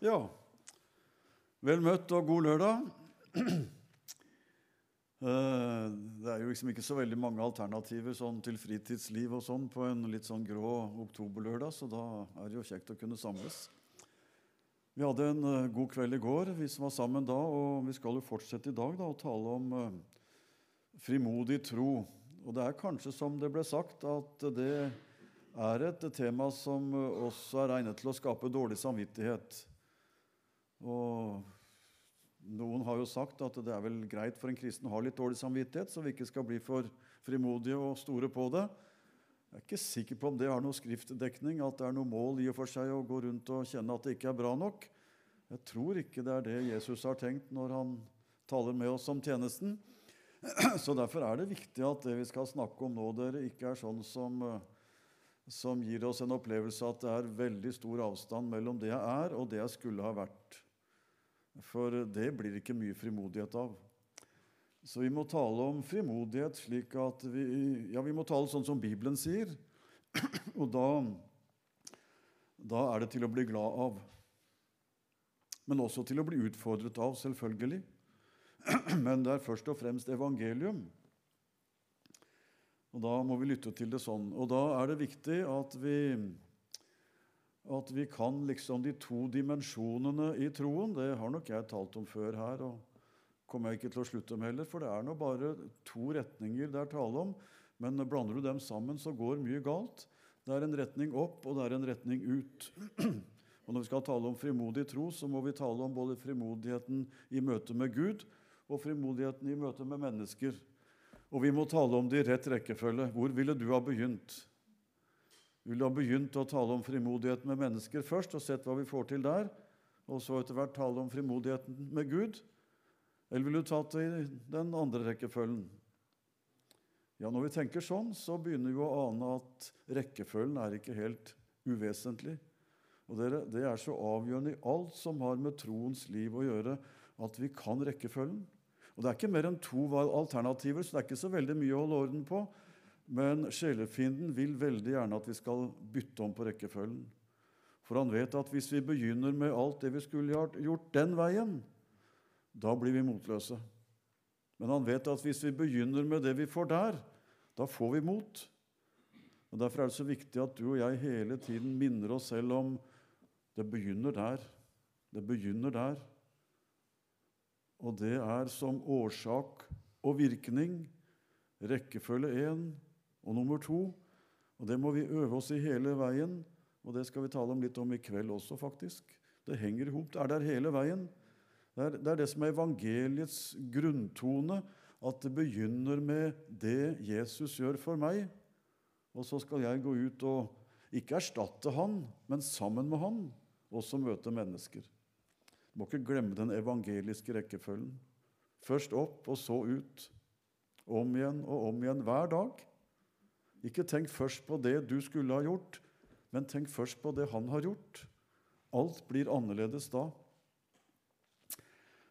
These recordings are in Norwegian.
Ja, vel møtt og god lørdag. Eh, Det er jo liksom ikke så veldig mange alternativer sånn til fritidsliv og sånn på en litt sånn grå oktoberlørdag, så da er det jo kjekt å kunne samles. Vi hadde en eh, god kveld i går, vi som var sammen da, og vi skal jo fortsette i dag da, å tale om eh, frimodig tro. Og det er kanskje som det ble sagt, at det er et tema som også er egnet til å skape dårlig samvittighet. Og noen har jo sagt at det er vel greit for en kristen å ha litt dårlig samvittighet, så vi ikke skal bli for frimodige og store på det. Jeg er ikke sikker på om det har noe skriftdekning, at det er noe mål i og for seg å gå rundt og kjenne at det ikke er bra nok. Jeg tror ikke det er det Jesus har tenkt når han taler med oss om tjenesten. Så derfor er det viktig at det vi skal snakke om nå, dere, ikke er sånn som, eh, som gir oss en opplevelse at det er veldig stor avstand mellom det jeg er, og det jeg skulle ha vært. For det blir ikke mye frimodighet av. Så vi må tale om frimodighet slik at vi Ja, vi må tale sånn som Bibelen sier. Og da, da er det til å bli glad av. Men også til å bli utfordret av, selvfølgelig. Men det er først og fremst evangelium. Og da må vi lytte til det sånn. Og da er det viktig at vi, at vi kan liksom de to dimensjonene i troen. Det har nok jeg talt om før her, og kommer jeg ikke til å slutte med heller. For det er nå bare to retninger det er tale om. Men blander du dem sammen, så går mye galt. Det er en retning opp, og det er en retning ut. Og når vi skal tale om frimodig tro, så må vi tale om både frimodigheten i møte med Gud og frimodigheten i møte med mennesker. Og vi må tale om det i rett rekkefølge. Hvor ville du ha begynt? Ville du ha begynt å tale om frimodigheten med mennesker først og sett hva vi får til der, og så etter hvert tale om frimodigheten med Gud? Eller vil du ta i den andre rekkefølgen? Ja, Når vi tenker sånn, så begynner vi å ane at rekkefølgen er ikke helt uvesentlig. Og Det er så avgjørende i alt som har med troens liv å gjøre, at vi kan rekkefølgen. Og Det er ikke mer enn to alternativer, så det er ikke så veldig mye å holde orden på. Men sjelefienden vil veldig gjerne at vi skal bytte om på rekkefølgen. For han vet at hvis vi begynner med alt det vi skulle gjort den veien, da blir vi motløse. Men han vet at hvis vi begynner med det vi får der, da får vi mot. Og Derfor er det så viktig at du og jeg hele tiden minner oss selv om det begynner der. Det begynner der. Og det er som årsak og virkning. Rekkefølge én og nummer to. Og det må vi øve oss i hele veien, og det skal vi tale om litt om i kveld også, faktisk. Det henger i hop. Det er der hele veien. Det er, det er det som er evangeliets grunntone, at det begynner med det Jesus gjør for meg. Og så skal jeg gå ut og ikke erstatte han, men sammen med han også møte mennesker. Du må ikke glemme den evangeliske rekkefølgen. Først opp, og så ut. Om igjen og om igjen hver dag. Ikke tenk først på det du skulle ha gjort, men tenk først på det han har gjort. Alt blir annerledes da.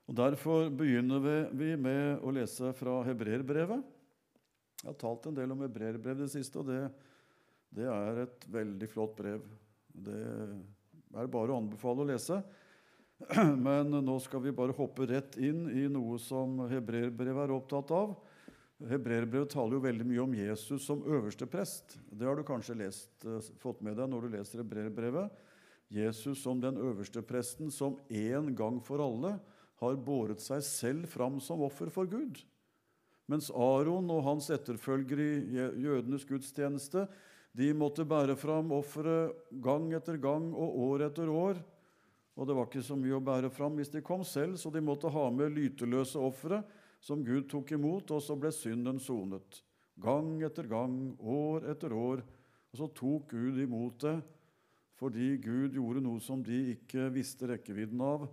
Og Derfor begynner vi med å lese fra hebreerbrevet. Jeg har talt en del om hebreerbrevet det siste, og det, det er et veldig flott brev. Det er bare å anbefale å lese. Men nå skal vi bare hoppe rett inn i noe som hebreerbrevet er opptatt av. Hebreerbrevet taler jo veldig mye om Jesus som øverste prest. Det har du kanskje lest, eh, fått med deg når du leser hebreerbrevet. Jesus som den øverste presten, som en gang for alle har båret seg selv fram som offer for Gud. Mens Aron og hans etterfølgere i jødenes gudstjeneste de måtte bære fram offeret gang etter gang og år etter år. Og det var ikke så mye å bære fram hvis de kom selv, så de måtte ha med lyteløse ofre som Gud tok imot, og så ble synden sonet. Gang etter gang, år etter år. Og så tok Gud imot det fordi Gud gjorde noe som de ikke visste rekkevidden av.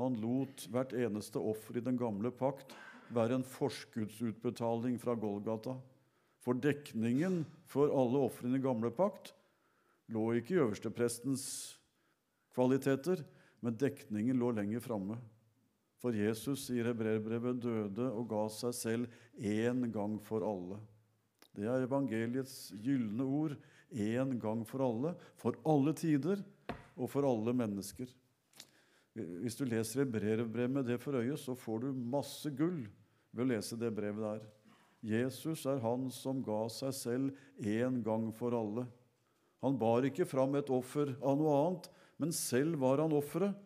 Han lot hvert eneste offer i den gamle pakt være en forskuddsutbetaling fra Golgata. For dekningen for alle ofrene i gamle pakt lå ikke i øversteprestens kvaliteter, men dekningen lå lenger framme. For Jesus i hebreerbrevet døde og ga seg selv én gang for alle. Det er evangeliets gylne ord. Én gang for alle, for alle tider og for alle mennesker. Hvis du leser et brevbrev med det for øye, så får du masse gull ved å lese det brevet der. Jesus er han som ga seg selv én gang for alle. Han bar ikke fram et offer av noe annet, men selv var han offeret.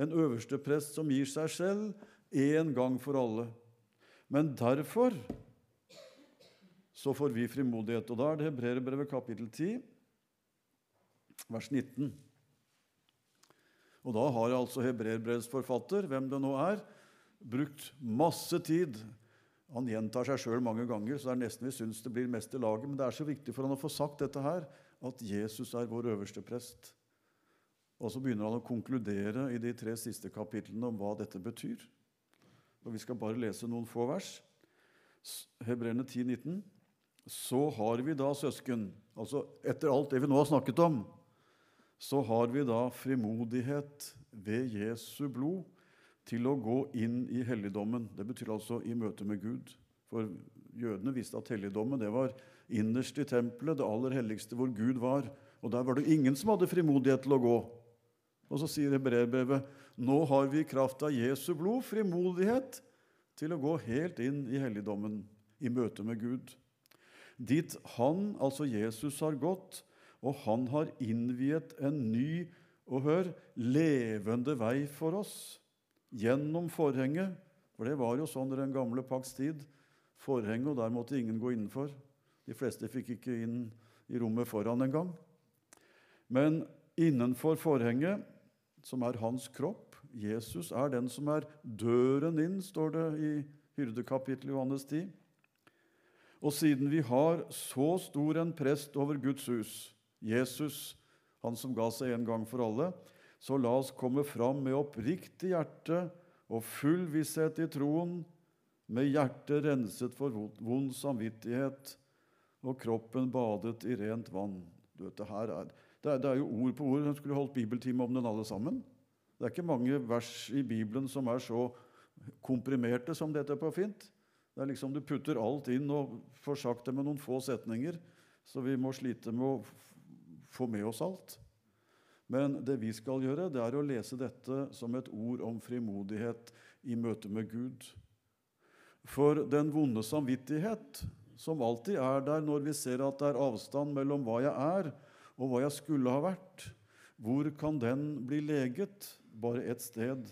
En øversteprest som gir seg selv én gang for alle. Men derfor så får vi frimodighet. Og da er det Hebreerbrevet kapittel 10, vers 19. Og da har altså hebreerbrevsforfatter, hvem det nå er, brukt masse tid. Han gjentar seg sjøl mange ganger, så det er nesten vi syns det blir mest i laget. Men det er så viktig for han å få sagt dette her, at Jesus er vår øverste prest. Og så begynner han å konkludere i de tre siste kapitlene om hva dette betyr. Og Vi skal bare lese noen få vers. Hebreerne 10, 19. Så har vi da, søsken, altså etter alt det vi nå har snakket om, så har vi da frimodighet ved Jesu blod til å gå inn i helligdommen. Det betyr altså i møte med Gud. For jødene visste at helligdommen det var innerst i tempelet, det aller helligste hvor Gud var. Og der var det ingen som hadde frimodighet til å gå. Og så sier hebreerbrevet nå har vi i kraft av Jesu blod frimodighet til å gå helt inn i helligdommen, i møte med Gud. Dit han, altså Jesus, har gått og han har innviet en ny og hør, levende vei for oss gjennom forhenget. For det var jo sånn i den gamle pakts tid. Forhenget, og der måtte ingen gå innenfor. De fleste fikk ikke inn i rommet foran engang. Men innenfor forhenget, som er hans kropp Jesus er den som er døren inn, står det i hyrdekapittelet Johannes 10. Og siden vi har så stor en prest over Guds hus, Jesus, han som ga seg en gang for alle, så la oss komme fram med oppriktig hjerte og full visshet i troen, med hjertet renset for vond samvittighet og kroppen badet i rent vann. Du vet, det, her er, det, er, det er jo ord på ord. Hun skulle holdt bibeltime om den alle sammen. Det er ikke mange vers i Bibelen som er så komprimerte som dette på fint. Det er liksom Du putter alt inn og får sagt det med noen få setninger, så vi må slite med å få med oss alt. Men det vi skal gjøre, det er å lese dette som et ord om frimodighet i møte med Gud. For den vonde samvittighet, som alltid er der når vi ser at det er avstand mellom hva jeg er, og hva jeg skulle ha vært, hvor kan den bli leget? Bare ett sted.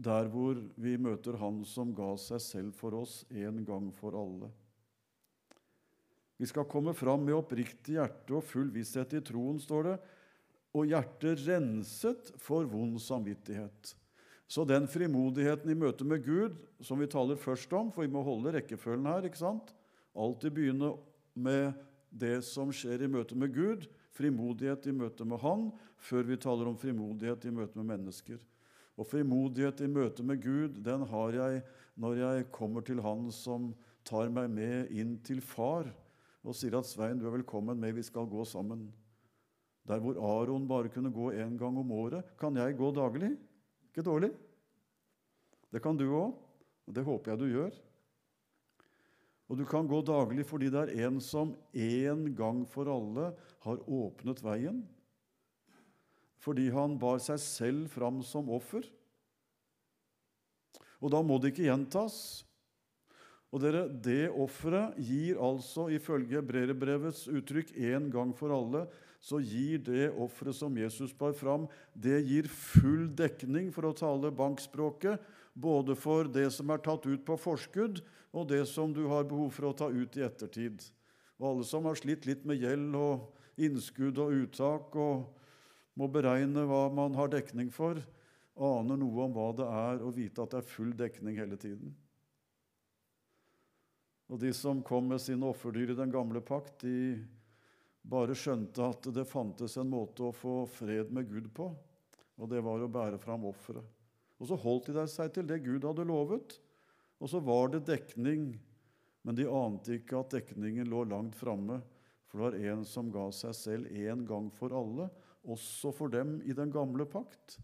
Der hvor vi møter Han som ga seg selv for oss en gang for alle. Vi skal komme fram med oppriktig hjerte og full visshet i troen, står det, og hjertet renset for vond samvittighet. Så den frimodigheten i møte med Gud som vi taler først om, for vi må holde rekkefølgen her ikke sant? Alltid begynne med det som skjer i møte med Gud, frimodighet i møte med Han, før vi taler om frimodighet i møte med mennesker. Og frimodighet i møte med Gud, den har jeg når jeg kommer til Han som tar meg med inn til Far og sier at 'Svein, du er velkommen med, vi skal gå sammen'. Der hvor Aron bare kunne gå én gang om året, kan jeg gå daglig. Ikke dårlig. Det kan du òg, og det håper jeg du gjør. Og du kan gå daglig fordi det er en som en gang for alle har åpnet veien. Fordi han bar seg selv fram som offer. Og da må det ikke gjentas. Og dere, Det offeret gir altså, ifølge brerebrevets uttrykk, en gang for alle, så gir det offeret som Jesus bar fram, det gir full dekning, for å tale bankspråket, både for det som er tatt ut på forskudd, og det som du har behov for å ta ut i ettertid. Og alle som har slitt litt med gjeld og innskudd og uttak og må beregne hva man har dekning for, aner noe om hva det er å vite at det er full dekning hele tiden. Og de som kom med sine offerdyr i den gamle pakt, de bare skjønte at det fantes en måte å få fred med Gud på, og det var å bære fram offeret. Og så holdt de seg til det Gud hadde lovet, og så var det dekning. Men de ante ikke at dekningen lå langt framme, for det var en som ga seg selv en gang for alle, også for dem i den gamle pakt.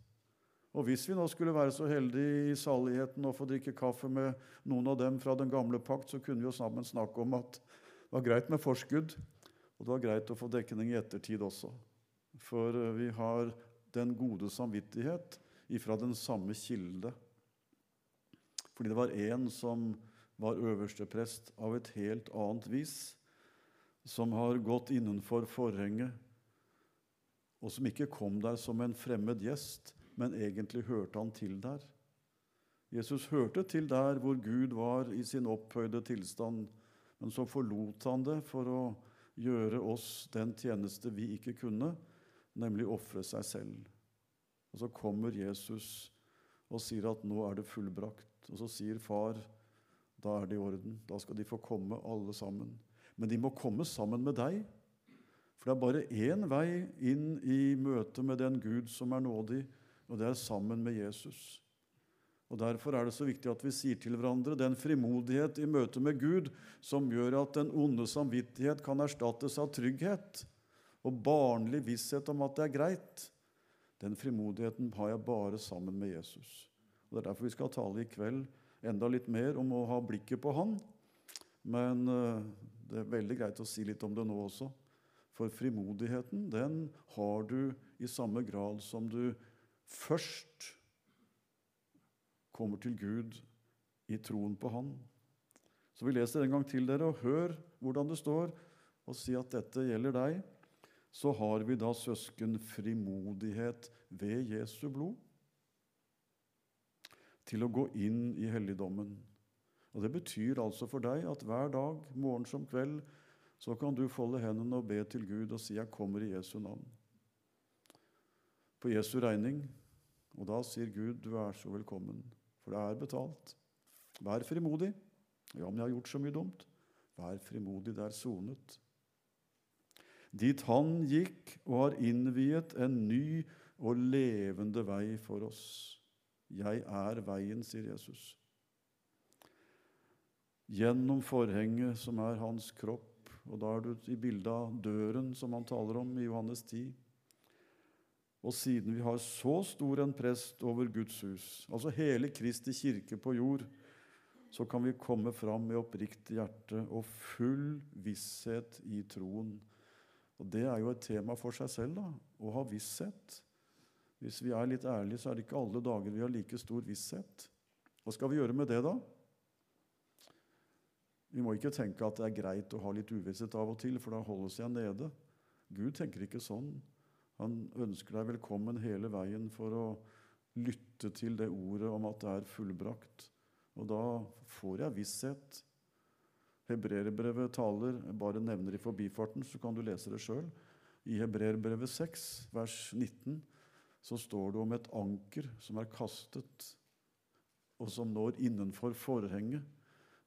Og hvis vi nå skulle være så heldige i saligheten å få drikke kaffe med noen av dem fra den gamle pakt, så kunne vi jo sammen snakke om at det var greit med forskudd, og det var greit å få dekning i ettertid også. For eh, vi har den gode samvittighet ifra den samme kilde. Fordi det var en som var øversteprest av et helt annet vis, som har gått innenfor forhenget, og som ikke kom der som en fremmed gjest, men egentlig hørte han til der. Jesus hørte til der hvor Gud var i sin opphøyde tilstand, men så forlot han det for å gjøre oss den tjeneste vi ikke kunne, nemlig ofre seg selv. Og så kommer Jesus og sier at nå er det fullbrakt. Og så sier far da er det i orden. Da skal de få komme, alle sammen. Men de må komme sammen med deg. For det er bare én vei inn i møte med den Gud som er nådig, og det er sammen med Jesus. Og Derfor er det så viktig at vi sier til hverandre den frimodighet i møte med Gud som gjør at den onde samvittighet kan erstattes av trygghet og barnlig visshet om at det er greit. Den frimodigheten har jeg bare sammen med Jesus. Det er derfor vi skal tale i kveld enda litt mer om å ha blikket på Han. Men eh, det er veldig greit å si litt om det nå også. For frimodigheten, den har du i samme grad som du først kommer til Gud i troen på Han. Så vi leser en gang til dere, og hør hvordan det står, og si at dette gjelder deg. Så har vi da søsken frimodighet ved Jesu blod til å gå inn i helligdommen. Og Det betyr altså for deg at hver dag, morgen som kveld, så kan du folde hendene og be til Gud og si 'Jeg kommer i Jesu navn'. På Jesu regning. Og da sier Gud 'Du er så velkommen', for det er betalt. Vær frimodig. Ja, men jeg har gjort så mye dumt. Vær frimodig, det er sonet. Dit han gikk og har innviet en ny og levende vei for oss. 'Jeg er veien', sier Jesus. Gjennom forhenget, som er hans kropp, og da er du i bildet av døren som han taler om i Johannes 10. Og siden vi har så stor en prest over Guds hus, altså hele Kristi kirke på jord, så kan vi komme fram med oppriktig hjerte og full visshet i troen. Og Det er jo et tema for seg selv, da, å ha visshet. Hvis vi er litt ærlige, så er det ikke alle dager vi har like stor visshet. Hva skal vi gjøre med det, da? Vi må ikke tenke at det er greit å ha litt uvisshet av og til, for da holdes jeg nede. Gud tenker ikke sånn. Han ønsker deg velkommen hele veien for å lytte til det ordet om at det er fullbrakt. Og da får jeg visshet. Hebreerbrevet taler, jeg bare nevner i forbifarten, så kan du lese det sjøl. I Hebreerbrevet 6, vers 19 så står det om et anker som er kastet, og som når innenfor forhenget.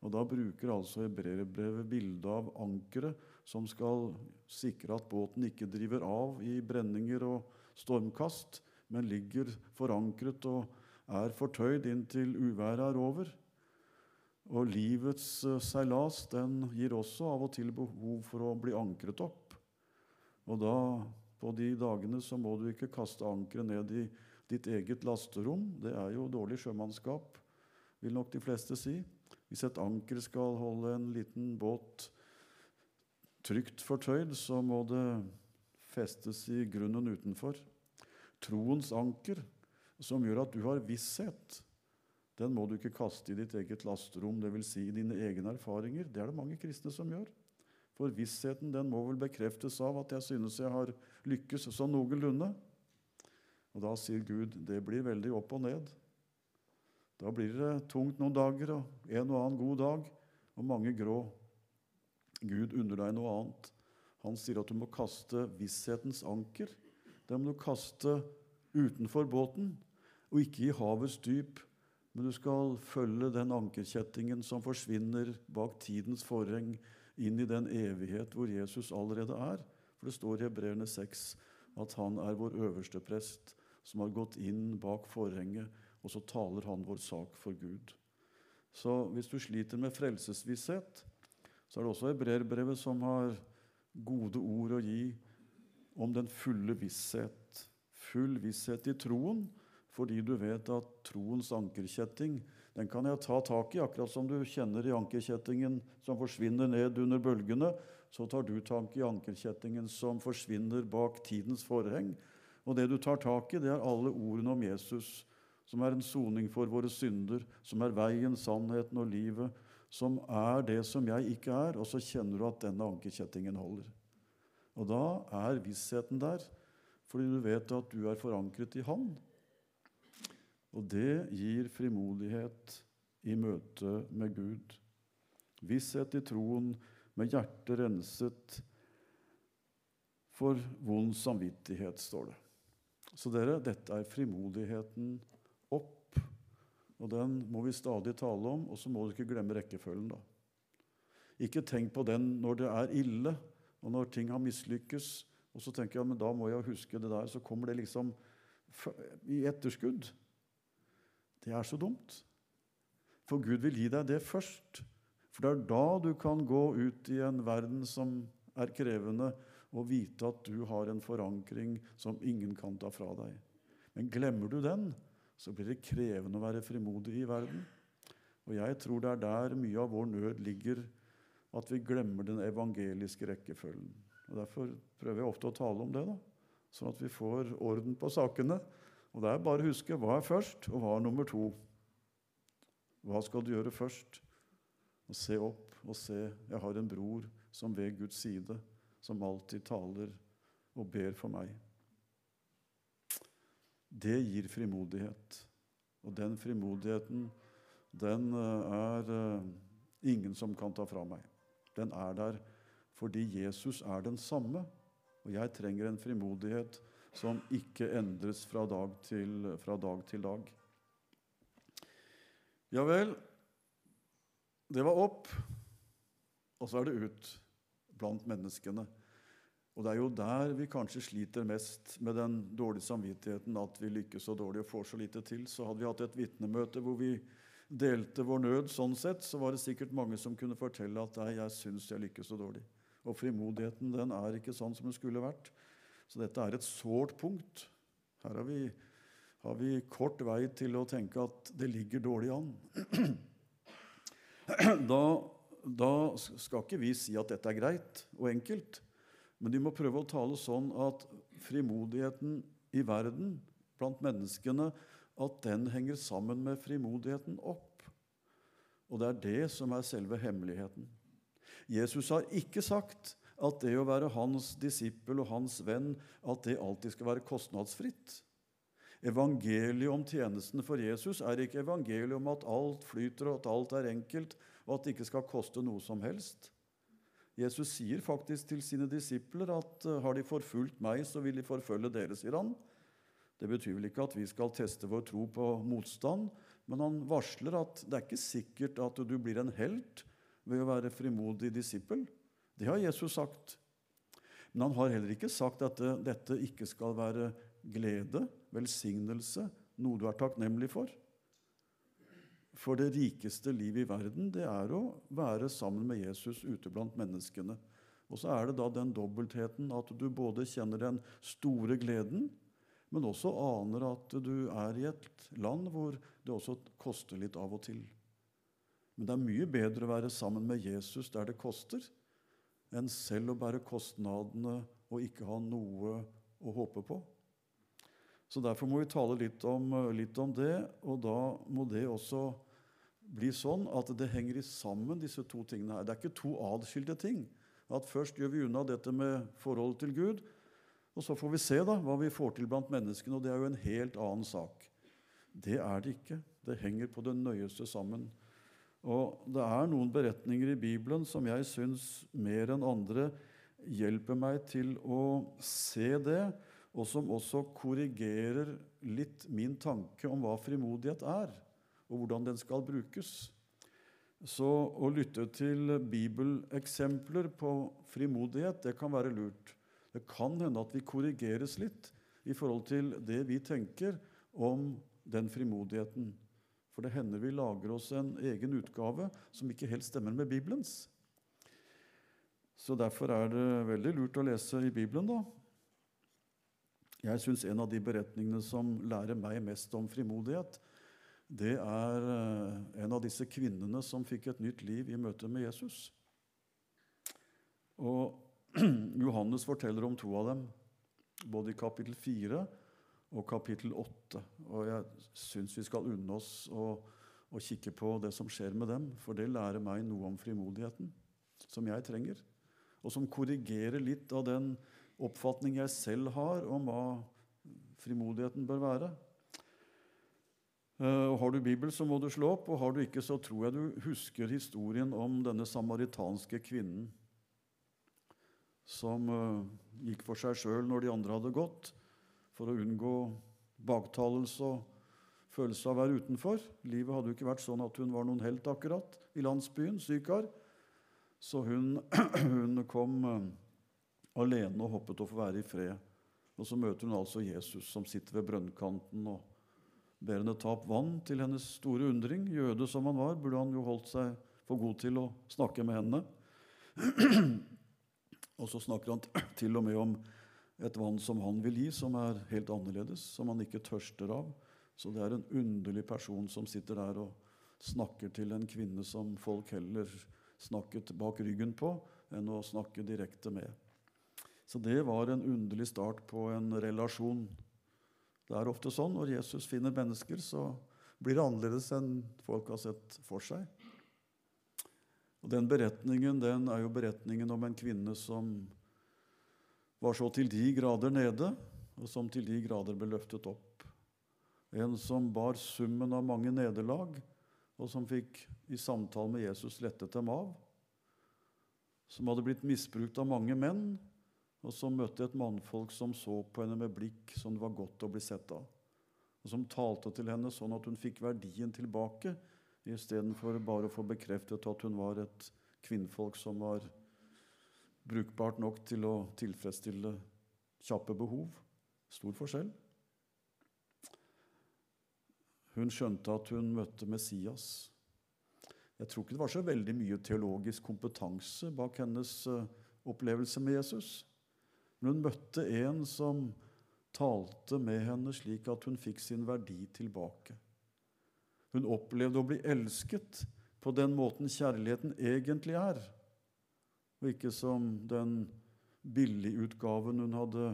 Og Da bruker altså hebreerbrevet bildet av ankeret som skal sikre at båten ikke driver av i brenninger og stormkast, men ligger forankret og er fortøyd inntil uværet er over. Og livets eh, seilas den gir også av og til behov for å bli ankret opp. Og da på de dagene så må du ikke kaste ankeret ned i ditt eget lasterom. Det er jo dårlig sjømannskap, vil nok de fleste si. Hvis et anker skal holde en liten båt trygt fortøyd, så må det festes i grunnen utenfor. Troens anker, som gjør at du har visshet, den må du ikke kaste i ditt eget lasterom, dvs. Si i dine egne erfaringer. Det er det mange kristne som gjør. For vissheten den må vel bekreftes av at jeg synes jeg har lykkes sånn noenlunde. Og da sier Gud det blir veldig opp og ned. Da blir det tungt noen dager og en og annen god dag og mange grå. Gud unner deg noe annet. Han sier at du må kaste visshetens anker. Det må du kaste utenfor båten, og ikke i havets dyp. Men du skal følge den ankerkjettingen som forsvinner bak tidens forheng inn i den evighet hvor Jesus allerede er. For det står i Hebreerne 6 at han er vår øverste prest, som har gått inn bak forhenget, og så taler han vår sak for Gud. Så hvis du sliter med frelsesvisshet, så er det også hebreerbrevet som har gode ord å gi om den fulle visshet. Full visshet i troen, fordi du vet at troens ankerkjetting den kan jeg ta tak i, akkurat som du kjenner i ankerkjettingen som forsvinner ned under bølgene. Så tar du tak i ankerkjettingen som forsvinner bak tidens forheng. Og det du tar tak i, det er alle ordene om Jesus, som er en soning for våre synder, som er veien, sannheten og livet, som er det som jeg ikke er, og så kjenner du at denne ankerkjettingen holder. Og da er vissheten der, fordi du vet at du er forankret i Han. Og det gir frimodighet i møte med Gud. Visshet i troen, med hjertet renset for vond samvittighet, står det. Så dere, dette er frimodigheten opp. Og den må vi stadig tale om, og så må du ikke glemme rekkefølgen, da. Ikke tenk på den når det er ille, og når ting har mislykkes. Og så tenker jeg men da må jeg huske det der. Så kommer det liksom i etterskudd. Det er så dumt. For Gud vil gi deg det først. For det er da du kan gå ut i en verden som er krevende, og vite at du har en forankring som ingen kan ta fra deg. Men glemmer du den, så blir det krevende å være frimodig i verden. Og jeg tror det er der mye av vår nød ligger, at vi glemmer den evangeliske rekkefølgen. Og Derfor prøver jeg ofte å tale om det, da, sånn at vi får orden på sakene. Og det er bare å huske hva er først, og hva er nummer to. Hva skal du gjøre først? Og se opp og se jeg har en bror som ved Guds side, som alltid taler og ber for meg. Det gir frimodighet. Og den frimodigheten, den eh, er eh, ingen som kan ta fra meg. Den er der fordi Jesus er den samme. Og jeg trenger en frimodighet som ikke endres fra dag til, fra dag, til dag. Ja vel, det var opp, og så er det ut blant menneskene. Og det er jo der vi kanskje sliter mest med den dårlige samvittigheten, at vi lykkes så dårlig og får så lite til. Så hadde vi hatt et vitnemøte hvor vi delte vår nød sånn sett, så var det sikkert mange som kunne fortelle at nei, jeg syns jeg lykkes så dårlig. Og frimodigheten den er ikke sånn som den skulle vært. Så dette er et sårt punkt. Her har vi har vi kort vei til å tenke at det ligger dårlig an. Da, da, skal ikke vi si at dette er greit og enkelt, men vi må prøve å tale sånn at frimodigheten i verden, blant menneskene, at den henger sammen med frimodigheten opp. Og det er det som er selve hemmeligheten. Jesus har ikke sagt at det å være hans disippel og hans venn at det alltid skal være kostnadsfritt. Evangeliet om tjenesten for Jesus er ikke evangeliet om at alt flyter, og at alt er enkelt, og at det ikke skal koste noe som helst. Jesus sier faktisk til sine disipler at eh, har de forfulgt meg, så vil de forfølge dere, sier han. Det betyr vel ikke at vi skal teste vår tro på motstand, men han varsler at det er ikke sikkert at du blir en helt ved å være frimodig disippel. Det har Jesus sagt. Men han har heller ikke sagt at dette ikke skal være glede, velsignelse, noe du er takknemlig for. For det rikeste livet i verden, det er å være sammen med Jesus ute blant menneskene. Og så er det da den dobbeltheten at du både kjenner den store gleden, men også aner at du er i et land hvor det også koster litt av og til. Men det er mye bedre å være sammen med Jesus der det koster, enn selv å bære kostnadene og ikke ha noe å håpe på. Så Derfor må vi tale litt om, litt om, det, og da må det også bli sånn at det henger sammen, disse to tingene her. Det er ikke to adskilte ting. At Først gjør vi unna dette med forholdet til Gud, og så får vi se da, hva vi får til blant menneskene. og Det er jo en helt annen sak. Det er det ikke. Det henger på det nøyeste sammen. Og Det er noen beretninger i Bibelen som jeg syns mer enn andre hjelper meg til å se det og som også korrigerer litt min tanke om hva frimodighet er, og hvordan den skal brukes. Så å lytte til bibeleksempler på frimodighet, det kan være lurt. Det kan hende at vi korrigeres litt i forhold til det vi tenker om den frimodigheten. For det hender vi lager oss en egen utgave som ikke helt stemmer med Bibelens. Så derfor er det veldig lurt å lese i Bibelen, da, jeg syns en av de beretningene som lærer meg mest om frimodighet, det er eh, en av disse kvinnene som fikk et nytt liv i møte med Jesus. Og Johannes forteller om to av dem, både i kapittel 4 og kapittel 8. Og jeg syns vi skal unne oss å, å kikke på det som skjer med dem, for det lærer meg noe om frimodigheten, som jeg trenger, og som korrigerer litt av den oppfatning jeg selv har om hva frimodigheten bør være. Og har du Bibel, så må du slå opp, og har du ikke, så tror jeg du husker historien om denne samaritanske kvinnen som uh, gikk for seg sjøl når de andre hadde gått, for å unngå baktalelse og følelse av å være utenfor. Livet hadde jo ikke vært sånn at hun var noen helt akkurat i landsbyen, Sykar. Så hun, hun kom uh, alene og hoppet å få være i fred. Og så møter hun altså Jesus som sitter ved brønnkanten og ber henne ta opp vann til hennes store undring. Jøde som han var, burde han jo holdt seg for god til å snakke med henne. Og så snakker han til og med om et vann som han vil gi, som er helt annerledes, som han ikke tørster av. Så det er en underlig person som sitter der og snakker til en kvinne som folk heller snakket bak ryggen på, enn å snakke direkte med. Så det var en underlig start på en relasjon det er ofte sånn når Jesus finner mennesker, så blir det annerledes enn folk har sett for seg. Og Den beretningen den er jo beretningen om en kvinne som var så til de grader nede, og som til de grader ble løftet opp. En som bar summen av mange nederlag, og som fikk i samtale med Jesus lettet dem av. Som hadde blitt misbrukt av mange menn, og som møtte et mannfolk som så på henne med blikk som det var godt å bli sett av, og som talte til henne sånn at hun fikk verdien tilbake, istedenfor bare å få bekreftet at hun var et kvinnfolk som var brukbart nok til å tilfredsstille kjappe behov. Stor forskjell. Hun skjønte at hun møtte Messias. Jeg tror ikke det var så veldig mye teologisk kompetanse bak hennes eh, opplevelse med Jesus. Men hun møtte en som talte med henne slik at hun fikk sin verdi tilbake. Hun opplevde å bli elsket på den måten kjærligheten egentlig er, og ikke som den billigutgaven hun hadde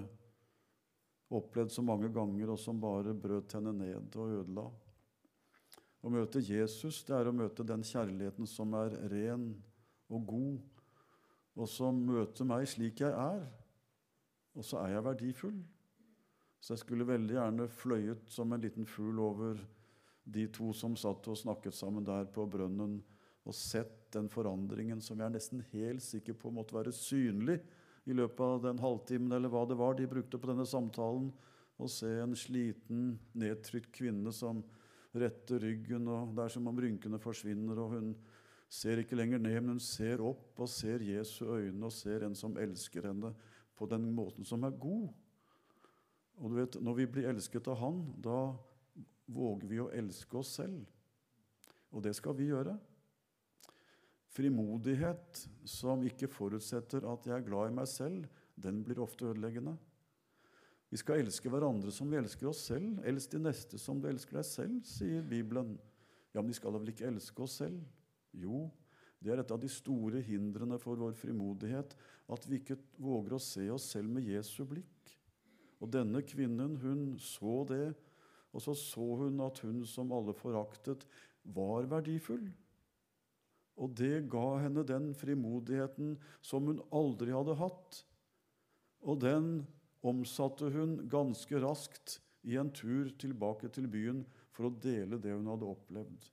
opplevd så mange ganger, og som bare brøt henne ned og ødela. Å møte Jesus det er å møte den kjærligheten som er ren og god, og som møter meg slik jeg er, og så er jeg verdifull. Så jeg skulle veldig gjerne fløyet som en liten fugl over de to som satt og snakket sammen der på brønnen, og sett den forandringen som jeg er nesten helt sikker på måtte være synlig i løpet av den halvtimen eller hva det var de brukte på denne samtalen. Å se en sliten, nedtrykt kvinne som retter ryggen, og det er som om rynkene forsvinner, og hun ser ikke lenger ned, men hun ser opp og ser Jesu øyne og ser en som elsker henne på den måten som er god. Og du vet, Når vi blir elsket av Han, da våger vi å elske oss selv. Og det skal vi gjøre. Frimodighet som ikke forutsetter at jeg er glad i meg selv, den blir ofte ødeleggende. Vi skal elske hverandre som vi elsker oss selv. Elsk de neste som du elsker deg selv, sier Bibelen. Ja, men vi skal da vel ikke elske oss selv? Jo, det er et av de store hindrene for vår frimodighet, at vi ikke våger å se oss selv med Jesu blikk. Og denne kvinnen, hun så det, og så så hun at hun som alle foraktet, var verdifull. Og det ga henne den frimodigheten som hun aldri hadde hatt. Og den omsatte hun ganske raskt i en tur tilbake til byen for å dele det hun hadde opplevd.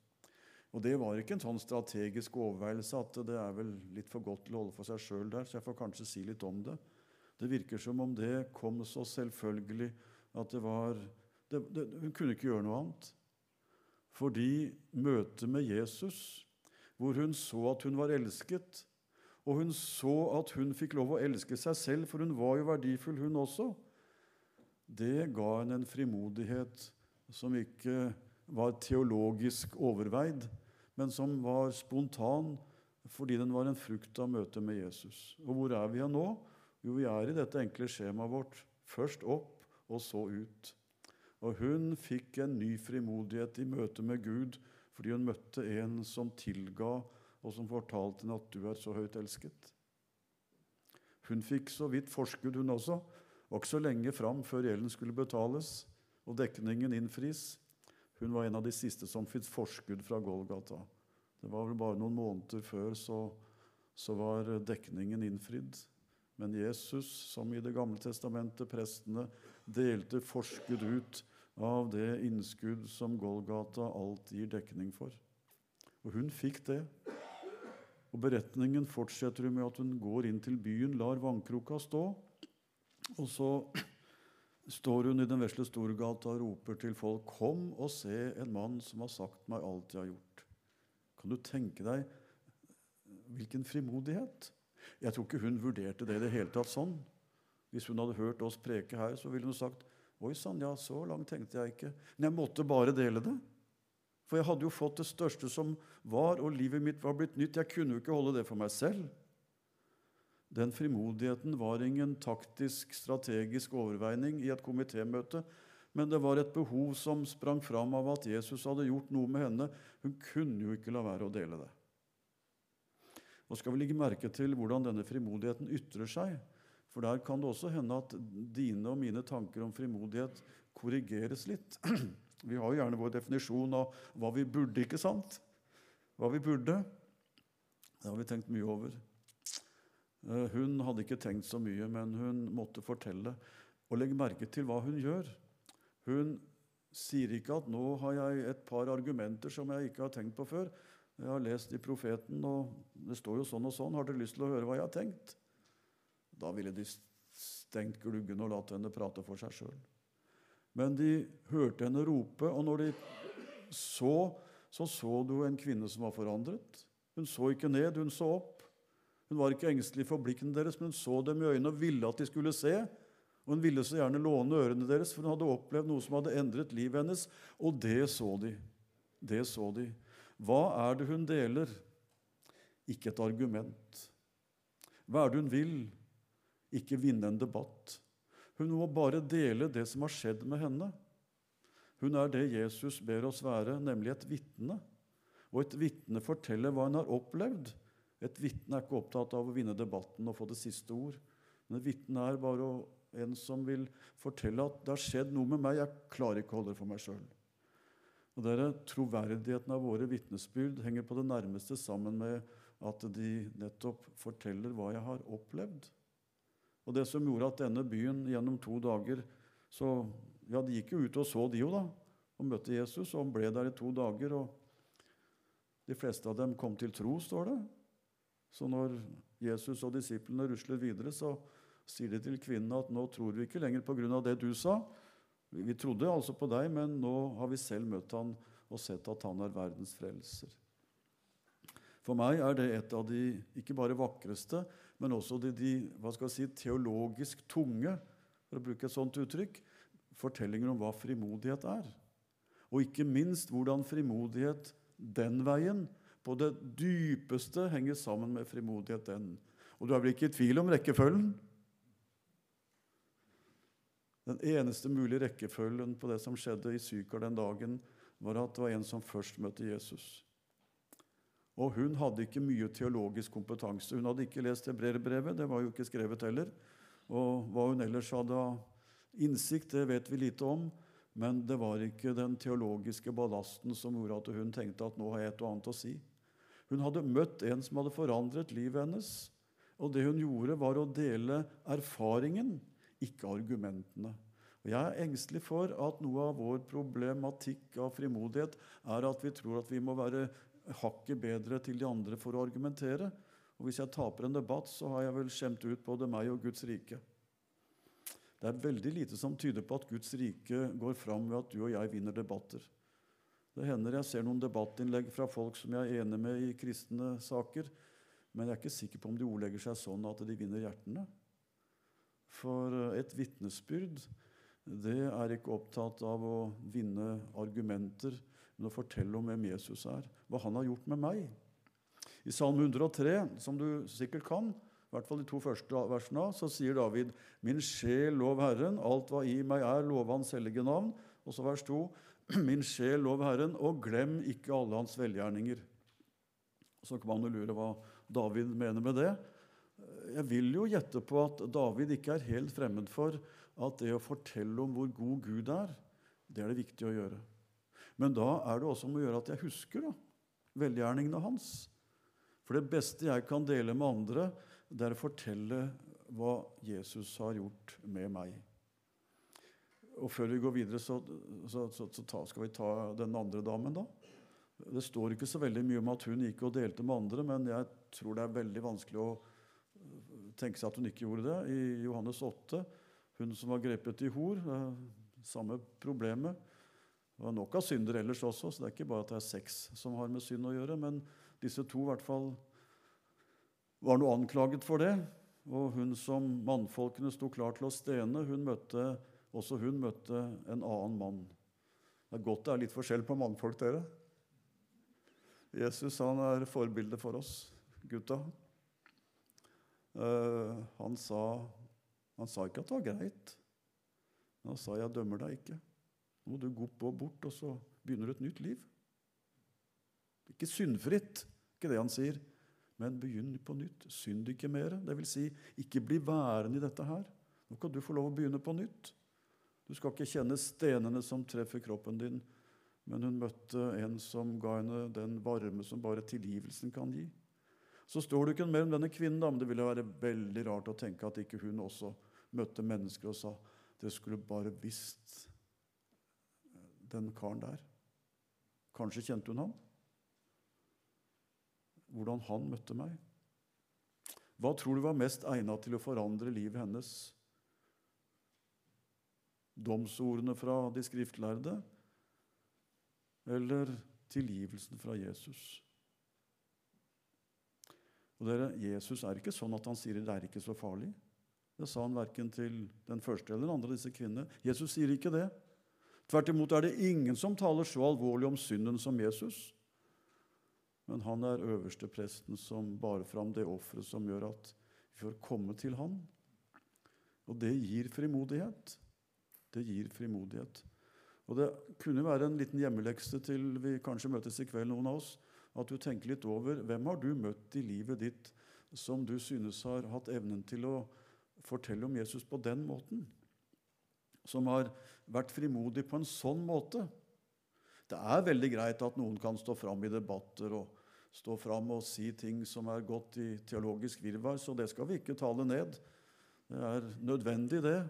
Og det var ikke en sånn strategisk overveielse at det er vel litt for godt til å holde for seg sjøl der, så jeg får kanskje si litt om det. Det virker som om det kom så selvfølgelig at det var det, det, Hun kunne ikke gjøre noe annet. Fordi møtet med Jesus, hvor hun så at hun var elsket, og hun så at hun fikk lov å elske seg selv, for hun var jo verdifull, hun også, det ga henne en frimodighet som ikke var teologisk overveid, men som var spontan fordi den var en frukt av møtet med Jesus. Og hvor er vi her nå? Jo, vi er i dette enkle skjemaet vårt. Først opp, og så ut. Og hun fikk en ny frimodighet i møte med Gud fordi hun møtte en som tilga, og som fortalte henne at du er så høyt elsket. Hun fikk så vidt forskudd, hun også. Var ikke så lenge fram før gjelden skulle betales. og dekningen innfris. Hun var en av de siste som fikk forskudd fra Golgata. Det var vel bare noen måneder før så, så var dekningen innfridd. Men Jesus, som i Det gamle testamentet, prestene, delte forskudd ut av det innskudd som Golgata alt gir dekning for. Og hun fikk det. Og Beretningen fortsetter med at hun går inn til byen, lar vannkroka stå. Og så står hun i den vesle Storgata og roper til folk, 'Kom og se en mann som har sagt meg alt jeg har gjort.' Kan du tenke deg hvilken frimodighet? Jeg tror ikke hun vurderte det i det hele tatt sånn. Hvis hun hadde hørt oss preke her, så ville hun sagt, 'Oi sann, ja, så langt tenkte jeg ikke.' Men jeg måtte bare dele det. For jeg hadde jo fått det største som var, og livet mitt var blitt nytt. Jeg kunne jo ikke holde det for meg selv. Den frimodigheten var ingen taktisk, strategisk overveining i et komitémøte, men det var et behov som sprang fram av at Jesus hadde gjort noe med henne. Hun kunne jo ikke la være å dele det. Nå skal vi legge merke til hvordan denne frimodigheten ytrer seg. For der kan det også hende at dine og mine tanker om frimodighet korrigeres litt. Vi har jo gjerne vår definisjon av hva vi burde, ikke sant? Hva vi burde. Det har vi tenkt mye over. Eh, hun hadde ikke tenkt så mye, men hun måtte fortelle. Og legge merke til hva hun gjør. Hun sier ikke at 'nå har jeg et par argumenter som jeg ikke har tenkt på før'. Jeg har lest i Profeten, og det står jo sånn og sånn. Har dere lyst til å høre hva jeg har tenkt? Da ville de stengt gluggen og latt henne prate for seg sjøl. Men de hørte henne rope, og når de så, så så du en kvinne som var forandret. Hun så ikke ned, hun så opp. Hun var ikke engstelig for blikkene deres, men hun så dem i øynene og ville at de skulle se. Og Hun ville så gjerne låne ørene deres, for hun hadde opplevd noe som hadde endret livet hennes. Og det så de. Det så de. Hva er det hun deler? Ikke et argument. Hva er det hun vil? Ikke vinne en debatt. Hun må bare dele det som har skjedd med henne. Hun er det Jesus ber oss være, nemlig et vitne. Og et vitne forteller hva hun har opplevd. Et vitne er ikke opptatt av å vinne debatten og få det siste ord. Men et vitne er bare en som vil fortelle at det har skjedd noe med meg, jeg klarer ikke å holde det for meg sjøl. Og dere, Troverdigheten av våre vitnesbyrd henger på det nærmeste sammen med at de nettopp forteller hva jeg har opplevd. Og det som gjorde at denne byen gjennom to dager så, ja, De gikk jo ut og så, de jo, da, og møtte Jesus, og han ble der i to dager. og De fleste av dem kom til tro, står det. Så når Jesus og disiplene rusler videre, så sier de til kvinnen at nå tror vi ikke lenger pga. det du sa. Vi trodde altså på deg, men nå har vi selv møtt han og sett at han er verdens frelser. For meg er det et av de ikke bare vakreste, men også de, de hva skal si, teologisk tunge, for å bruke et sånt uttrykk, fortellinger om hva frimodighet er. Og ikke minst hvordan frimodighet den veien, på det dypeste, henger sammen med frimodighet den. Og du er vel ikke i tvil om rekkefølgen? Den eneste mulige rekkefølgen på det som skjedde i Sykar den dagen, var at det var en som først møtte Jesus. Og hun hadde ikke mye teologisk kompetanse. Hun hadde ikke lest hebreerbrevet, det var jo ikke skrevet heller. Og hva hun ellers hadde av innsikt, det vet vi lite om. Men det var ikke den teologiske ballasten som gjorde at hun tenkte at nå har jeg et og annet å si. Hun hadde møtt en som hadde forandret livet hennes. Og det hun gjorde, var å dele erfaringen, ikke argumentene. Og Jeg er engstelig for at noe av vår problematikk av frimodighet er at vi tror at vi må være hakket bedre til de andre for å argumentere. Og hvis jeg taper en debatt, så har jeg vel skjemt ut både meg og Guds rike. Det er veldig lite som tyder på at Guds rike går fram ved at du og jeg vinner debatter. Det hender jeg ser noen debattinnlegg fra folk som jeg er enig med i kristne saker, men jeg er ikke sikker på om de ordlegger seg sånn at de vinner hjertene. For eh, et vitnesbyrd det er ikke opptatt av å vinne argumenter men å fortelle om hvem Jesus er, hva han har gjort med meg. I Salme 103, som du sikkert kan, i hvert fall de to første versene, så sier David.: Min sjel, lov Herren, alt hva i meg er, love Hans hellige navn. Og så vers 2.: Min sjel, lov Herren, og glem ikke alle Hans velgjerninger. Så kan man jo lure hva David mener med det. Jeg vil jo gjette på at David ikke er helt fremmed for at det å fortelle om hvor god Gud er, Det er det viktig å gjøre. Men da er det også om å gjøre at jeg husker da, velgjerningene hans. For det beste jeg kan dele med andre, det er å fortelle hva Jesus har gjort med meg. Og før vi går videre, så, så, så, så ta, skal vi ta den andre damen, da. Det står ikke så veldig mye om at hun gikk og delte med andre, men jeg tror det er veldig vanskelig å tenke seg at hun ikke gjorde det. I Johannes 8, hun som var grepet i hor, samme problemet. Det var nok av synder ellers også, så det er ikke bare at det er sex som har med synd å gjøre. Men disse to i hvert fall var noe anklaget for det. Og hun som mannfolkene sto klar til å stene, hun møtte, også hun møtte en annen mann. Det er godt det er litt forskjell på mannfolk, dere. Jesus han er forbilde for oss gutta. Uh, han, sa, han sa ikke at det var greit. Han sa 'jeg dømmer deg ikke'. Nå må du gå bort, og så begynner du et nytt liv. Ikke syndfritt, ikke det han sier, men begynn på nytt. Synd ikke mer. Vil si, ikke bli værende i dette her. Nå kan du få lov å begynne på nytt. Du skal ikke kjenne stenene som treffer kroppen din, men hun møtte en som ga henne den varme som bare tilgivelsen kan gi. Så står det ikke mer om denne kvinnen, da, men det ville være veldig rart å tenke at ikke hun også møtte mennesker og sa det skulle bare visst den karen der. Kanskje kjente hun ham? Hvordan han møtte meg? Hva tror du var mest egnet til å forandre livet hennes? Domsordene fra de skriftlærde eller tilgivelsen fra Jesus? Og dere, Jesus er ikke sånn at han sier det er ikke så farlig. Det sa han verken til den første eller den andre av disse kvinnene. Jesus sier ikke det. Tvert imot er det ingen som taler så alvorlig om synden som Jesus. Men han er øverste presten som bar fram det offeret som gjør at vi får komme til han. Og det gir frimodighet. Det gir frimodighet. Og det kunne være en liten hjemmelekse til vi kanskje møtes i kveld, noen av oss at du tenker litt over hvem har du møtt i livet ditt som du synes har hatt evnen til å fortelle om Jesus på den måten? Som har vært frimodig på en sånn måte? Det er veldig greit at noen kan stå fram i debatter og stå fram og si ting som er gått i teologisk virvar, så det skal vi ikke tale ned. Det er nødvendig, det.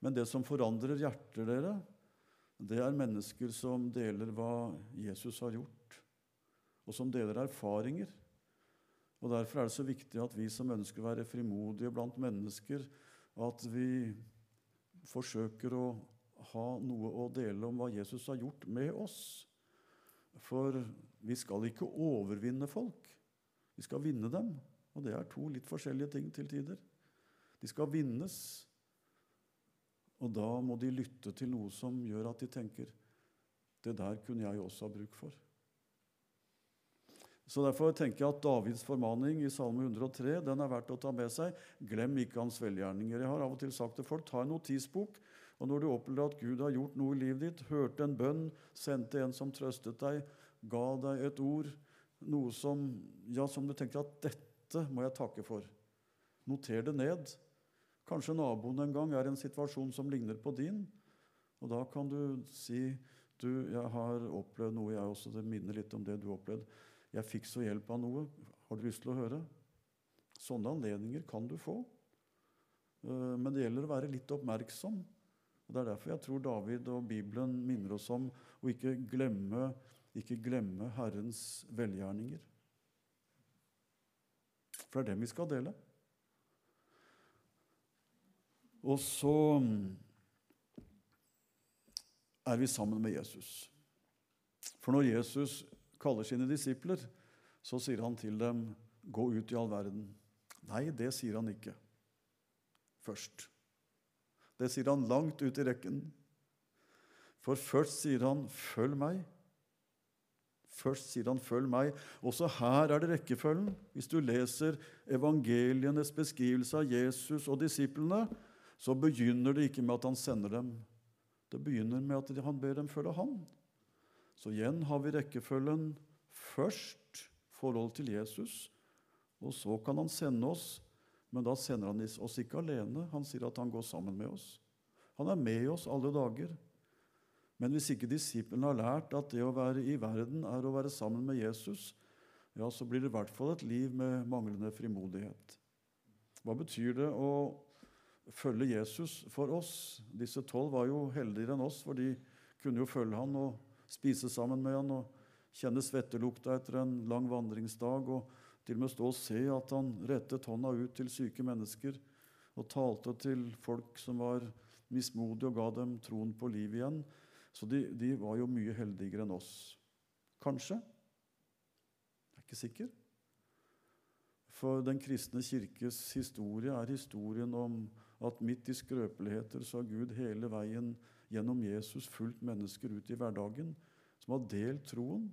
Men det som forandrer hjerter dere, det er mennesker som deler hva Jesus har gjort og som deler erfaringer. Og Derfor er det så viktig at vi som ønsker å være frimodige blant mennesker, at vi forsøker å ha noe å dele om hva Jesus har gjort med oss. For vi skal ikke overvinne folk. Vi skal vinne dem. Og det er to litt forskjellige ting til tider. De skal vinnes. Og da må de lytte til noe som gjør at de tenker det der kunne jeg også ha bruk for. Så Derfor tenker jeg at Davids formaning i Salme 103 den er verdt å ta med seg. Glem ikke hans velgjerninger. Jeg har av og til sagt til folk ta en notisbok. Og når du opplever at Gud har gjort noe i livet ditt, hørte en bønn, sendte en som trøstet deg, ga deg et ord, noe som, ja, som du tenker at 'dette må jeg takke for', noter det ned. Kanskje naboen en gang er i en situasjon som ligner på din. Og da kan du si du, jeg har opplevd noe, jeg også. Det minner litt om det du opplevde. 'Jeg fikk så hjelp av noe. Har du lyst til å høre?' Sånne anledninger kan du få. Eh, men det gjelder å være litt oppmerksom. Og Det er derfor jeg tror David og Bibelen minner oss om å ikke glemme, ikke glemme Herrens velgjerninger. For det er dem vi skal dele. Og så er vi sammen med Jesus. For når Jesus kaller sine disipler, så sier han til dem, 'Gå ut i all verden'. Nei, det sier han ikke først. Det sier han langt ut i rekken. For først sier han, 'Følg meg'. Først sier han 'følg meg'. Også her er det rekkefølgen. Hvis du leser evangelienes beskrivelse av Jesus og disiplene, så begynner det ikke med at han sender dem. Det begynner med at han ber dem følge han. Så igjen har vi rekkefølgen først forhold til Jesus, og så kan han sende oss. Men da sender han oss ikke alene. Han sier at han går sammen med oss. Han er med oss alle dager. Men hvis ikke disiplene har lært at det å være i verden er å være sammen med Jesus, ja, så blir det i hvert fall et liv med manglende frimodighet. Hva betyr det å følge Jesus for oss? Disse tolv var jo heldigere enn oss, for de kunne jo følge han og spise sammen med han og kjenne svettelukta etter en lang vandringsdag og til og med stå og se at han rettet hånda ut til syke mennesker og talte til folk som var mismodige, og ga dem troen på liv igjen. Så de, de var jo mye heldigere enn oss. Kanskje. Jeg er ikke sikker. For Den kristne kirkes historie er historien om at midt i skrøpeligheter så har Gud hele veien gjennom Jesus fulgt mennesker ut i hverdagen, som har delt troen,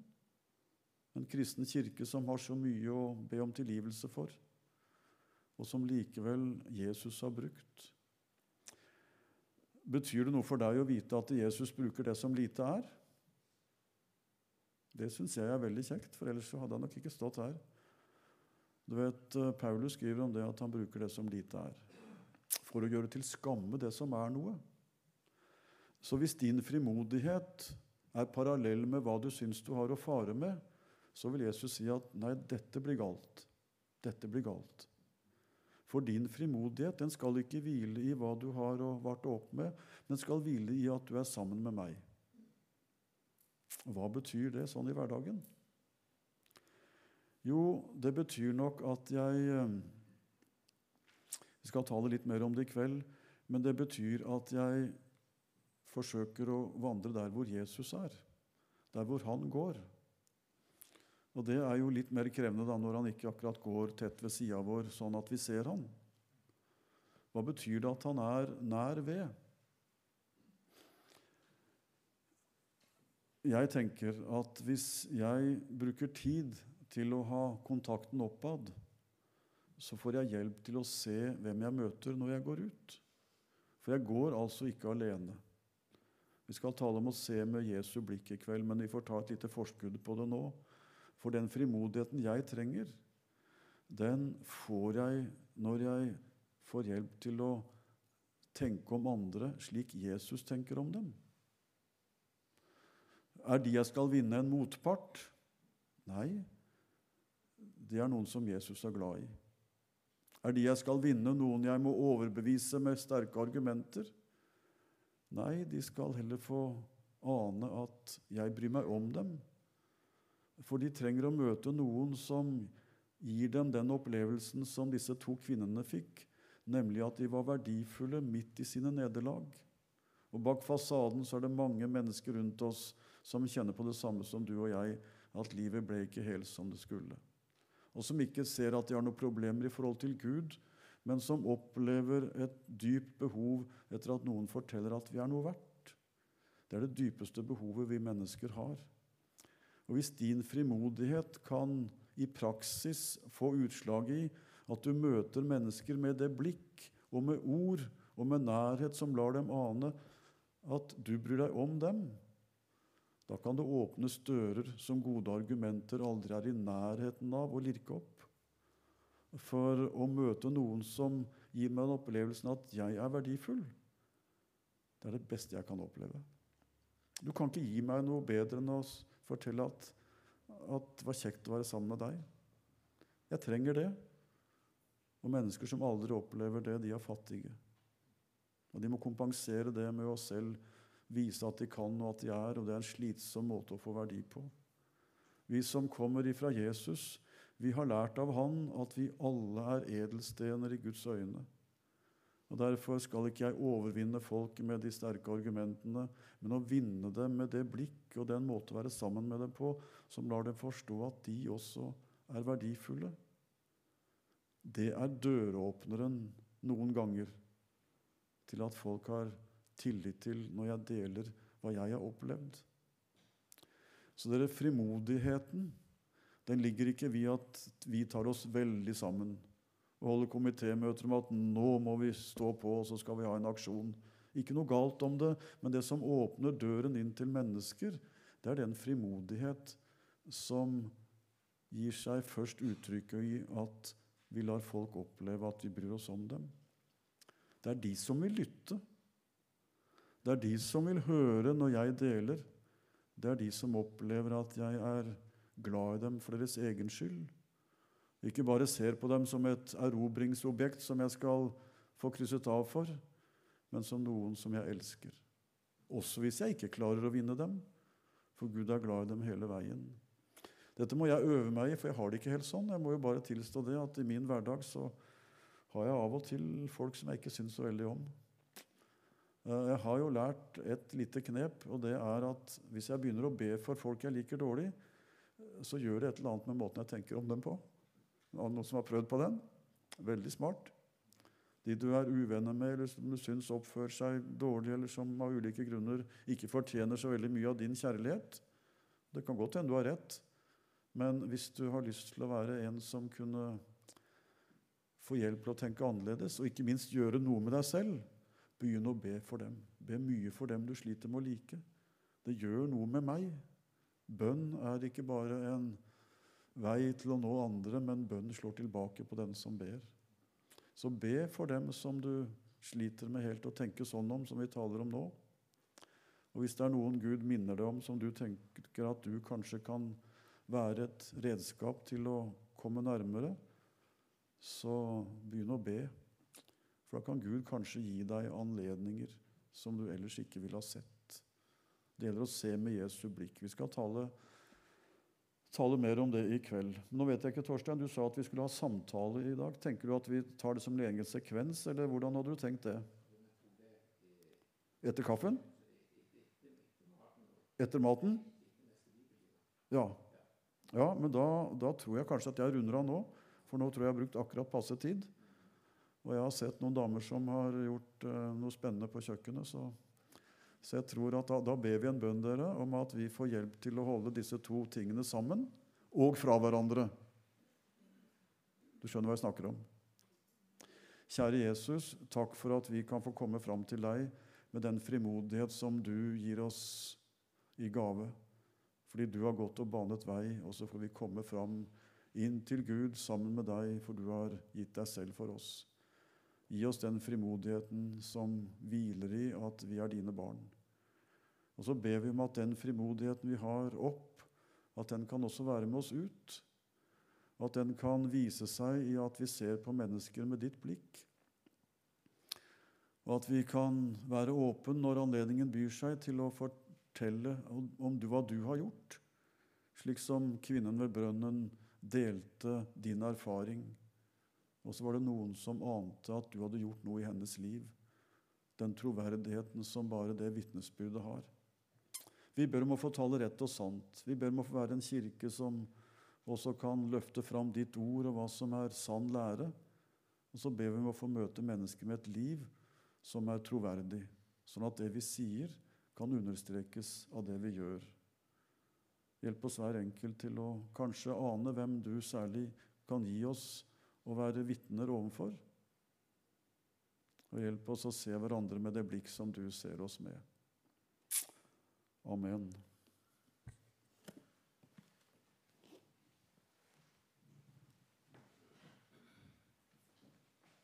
en kristen kirke som har så mye å be om tilgivelse for, og som likevel Jesus har brukt. Betyr det noe for deg å vite at Jesus bruker det som lite er? Det syns jeg er veldig kjekt, for ellers hadde han nok ikke stått her. Du vet, eh, Paulus skriver om det at han bruker det som lite er, for å gjøre til skamme det som er noe. Så hvis din frimodighet er parallell med hva du syns du har å fare med, så vil Jesus si at nei, dette blir galt. Dette blir galt. For din frimodighet den skal ikke hvile i hva du har og vart opp med, men skal hvile i at du er sammen med meg. Hva betyr det sånn i hverdagen? Jo, det betyr nok at jeg eh, Vi skal tale litt mer om det i kveld, men det betyr at jeg forsøker å vandre der hvor Jesus er, der hvor han går. Og det er jo litt mer krevende da når han ikke akkurat går tett ved sida vår, sånn at vi ser han. Hva betyr det at han er nær ved? Jeg tenker at hvis jeg bruker tid til å ha kontakten oppad, så får jeg hjelp til å se hvem jeg møter når jeg går ut. For jeg går altså ikke alene. Vi skal tale om å se med Jesu blikk i kveld, men vi får ta et lite forskudd på det nå. For den frimodigheten jeg trenger, den får jeg når jeg får hjelp til å tenke om andre slik Jesus tenker om dem. Er de jeg skal vinne, en motpart? Nei, det er noen som Jesus er glad i. Er de jeg skal vinne, noen jeg må overbevise med sterke argumenter? Nei, de skal heller få ane at jeg bryr meg om dem, for de trenger å møte noen som gir dem den opplevelsen som disse to kvinnene fikk, nemlig at de var verdifulle midt i sine nederlag. Og Bak fasaden så er det mange mennesker rundt oss som kjenner på det samme som du og jeg, at livet ble ikke helt som det skulle. Og som ikke ser at de har noen problemer i forhold til Gud, men som opplever et dypt behov etter at noen forteller at vi er noe verdt. Det er det dypeste behovet vi mennesker har. Og hvis din frimodighet kan i praksis få utslag i at du møter mennesker med det blikk og med ord og med nærhet som lar dem ane at du bryr deg om dem, da kan det åpnes dører som gode argumenter aldri er i nærheten av å lirke opp. For å møte noen som gir meg den opplevelsen at jeg er verdifull, det er det beste jeg kan oppleve. Du kan ikke gi meg noe bedre enn å fortelle at, at det var kjekt å være sammen med deg. Jeg trenger det. Og mennesker som aldri opplever det, de er fattige. Og de må kompensere det med å selv vise at de kan og at de er, og det er en slitsom måte å få verdi på. Vi som kommer ifra Jesus, vi har lært av Han at vi alle er edelstener i Guds øyne. Og Derfor skal ikke jeg overvinne folket med de sterke argumentene, men å vinne dem med det blikk og den måte å være sammen med dem på som lar dem forstå at de også er verdifulle. Det er døråpneren noen ganger til at folk har tillit til når jeg deler hva jeg har opplevd. Så dere, frimodigheten den ligger ikke ved at vi tar oss veldig sammen og holder komitémøter om at nå må vi stå på, og så skal vi ha en aksjon. Ikke noe galt om det, men det som åpner døren inn til mennesker, det er den frimodighet som gir seg først uttrykket i at vi lar folk oppleve at vi bryr oss om dem. Det er de som vil lytte. Det er de som vil høre når jeg deler. Det er de som opplever at jeg er glad i dem for deres egen skyld. Ikke bare ser på dem som et erobringsobjekt som jeg skal få krysset av for, men som noen som jeg elsker. Også hvis jeg ikke klarer å vinne dem, for Gud er glad i dem hele veien. Dette må jeg øve meg i, for jeg har det ikke helt sånn. Jeg må jo bare tilstå det at i min hverdag så har jeg av og til folk som jeg ikke syns så veldig om. Eh, jeg har jo lært et lite knep, og det er at hvis jeg begynner å be for folk jeg liker dårlig, så gjør det et eller annet med måten jeg tenker om dem på. Noen som har prøvd på den? Veldig smart. De du er uvenner med, eller som du syns oppfører seg dårlig, eller som av ulike grunner ikke fortjener så veldig mye av din kjærlighet. Det kan godt hende du har rett, men hvis du har lyst til å være en som kunne få hjelp til å tenke annerledes, og ikke minst gjøre noe med deg selv, begynn å be for dem. Be mye for dem du sliter med å like. Det gjør noe med meg. Bønn er ikke bare en vei til å nå andre, men bønn slår tilbake på den som ber. Så be for dem som du sliter med helt å tenke sånn om, som vi taler om nå. Og hvis det er noen Gud minner deg om som du tenker at du kanskje kan være et redskap til å komme nærmere, så begynn å be. For da kan Gud kanskje gi deg anledninger som du ellers ikke ville ha sett. Det gjelder å se med Jesu blikk. Vi skal tale, tale mer om det i kveld. Nå vet jeg ikke, Torstein, Du sa at vi skulle ha samtale i dag. Tenker du at vi tar det som egen sekvens, eller hvordan hadde du tenkt det? Etter kaffen? Etter maten? Ja. Ja, men da, da, tror jeg kanskje at jeg runder av nå. For nå tror jeg jeg har brukt akkurat passe tid. Og jeg har sett noen damer som har gjort uh, noe spennende på kjøkkenet. Så, så jeg tror at da, da, ber vi en bønn dere om at vi får hjelp til å holde disse to tingene sammen og fra hverandre. Du skjønner hva jeg snakker om? Kjære Jesus, takk for at vi kan få komme fram til deg med den frimodighet som du gir oss i gave. Fordi du har gått og banet vei, og så får vi komme fram inn til Gud sammen med deg, for du har gitt deg selv for oss. Gi oss den frimodigheten som hviler i at vi er dine barn. Og så ber vi om at den frimodigheten vi har opp, at den kan også være med oss ut. At den kan vise seg i at vi ser på mennesker med ditt blikk. Og at vi kan være åpen når anledningen byr seg til å fortelle om hva du har gjort, slik som kvinnen ved brønnen delte din erfaring. Og så var det noen som ante at du hadde gjort noe i hennes liv. Den troverdigheten som bare det vitnesbyrdet har. Vi ber om å få tale rett og sant. Vi ber om å få være en kirke som også kan løfte fram ditt ord og hva som er sann lære. Og så ber vi om å få møte mennesker med et liv som er troverdig, sånn at det vi sier, kan understrekes av det vi gjør. Hjelp oss hver enkelt til å kanskje ane hvem du særlig kan gi oss å være vitner overfor. Og hjelp oss å se hverandre med det blikk som du ser oss med. Amen.